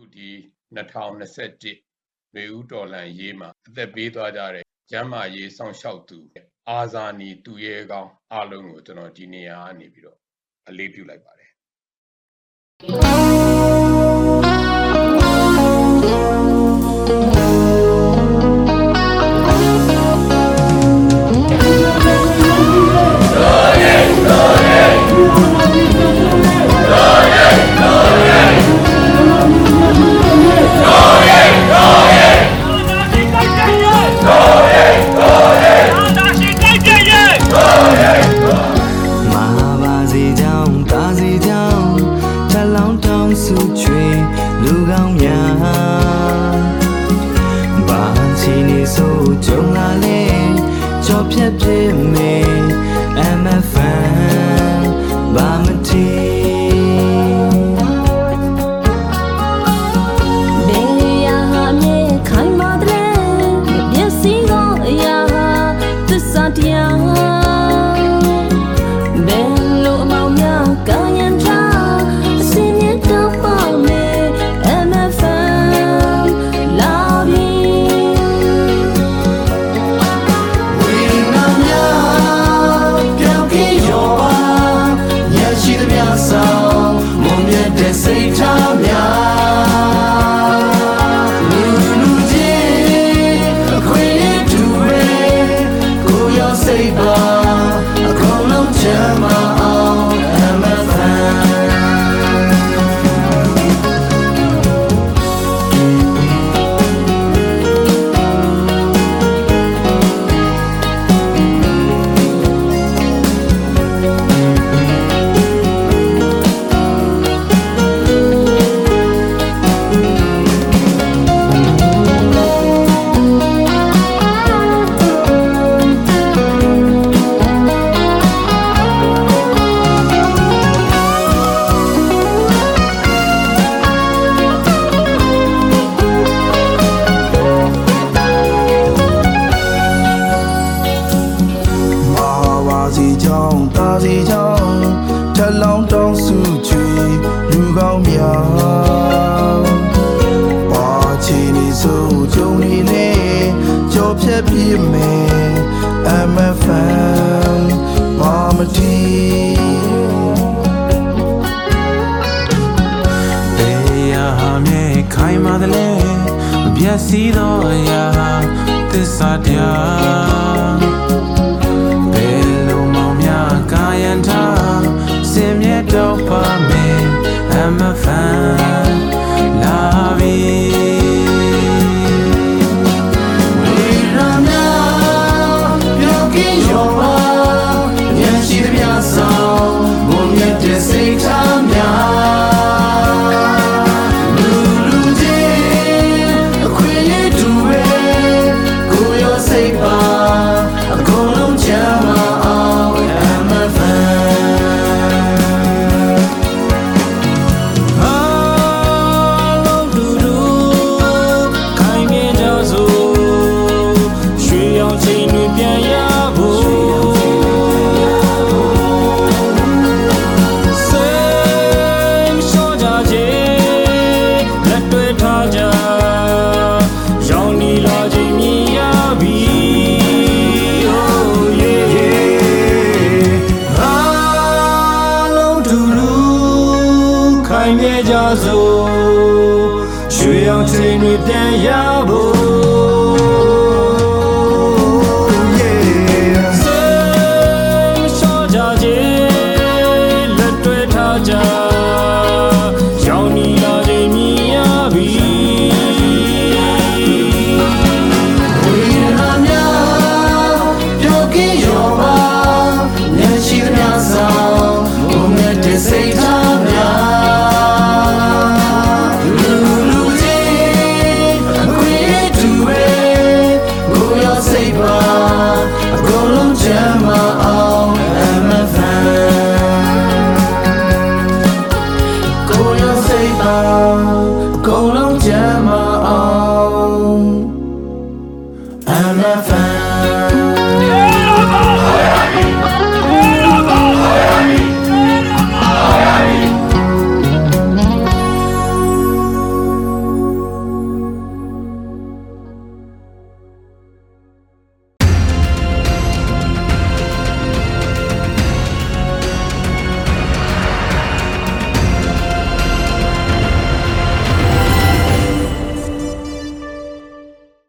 အခုဒီ2021မေဦးတော်လန်ရေးမှာအသက်ပေးသွားကြတဲ့ကျမ်းမာရေးစောင့်ရှောက်သူအာဇာနည်သူရဲကောင်းအလုံးကိုကျွန်တော်ဒီနေရာကနေပြီးတော့အလေးပြုလိုက်ပါတယ် လော စိတ်ထားများ မာမတီဟာမြေခိုင်မာတယ်လေမပြတ်စီးသောအရာသစ္စာတရားဘယ်လိုမောင်များကာယံထားစင်မြတ်တော့ပါမယ် I'm a fan စို့ရွှေရောင်ချိန်တွေပြန်ရဖို့ I'm not found.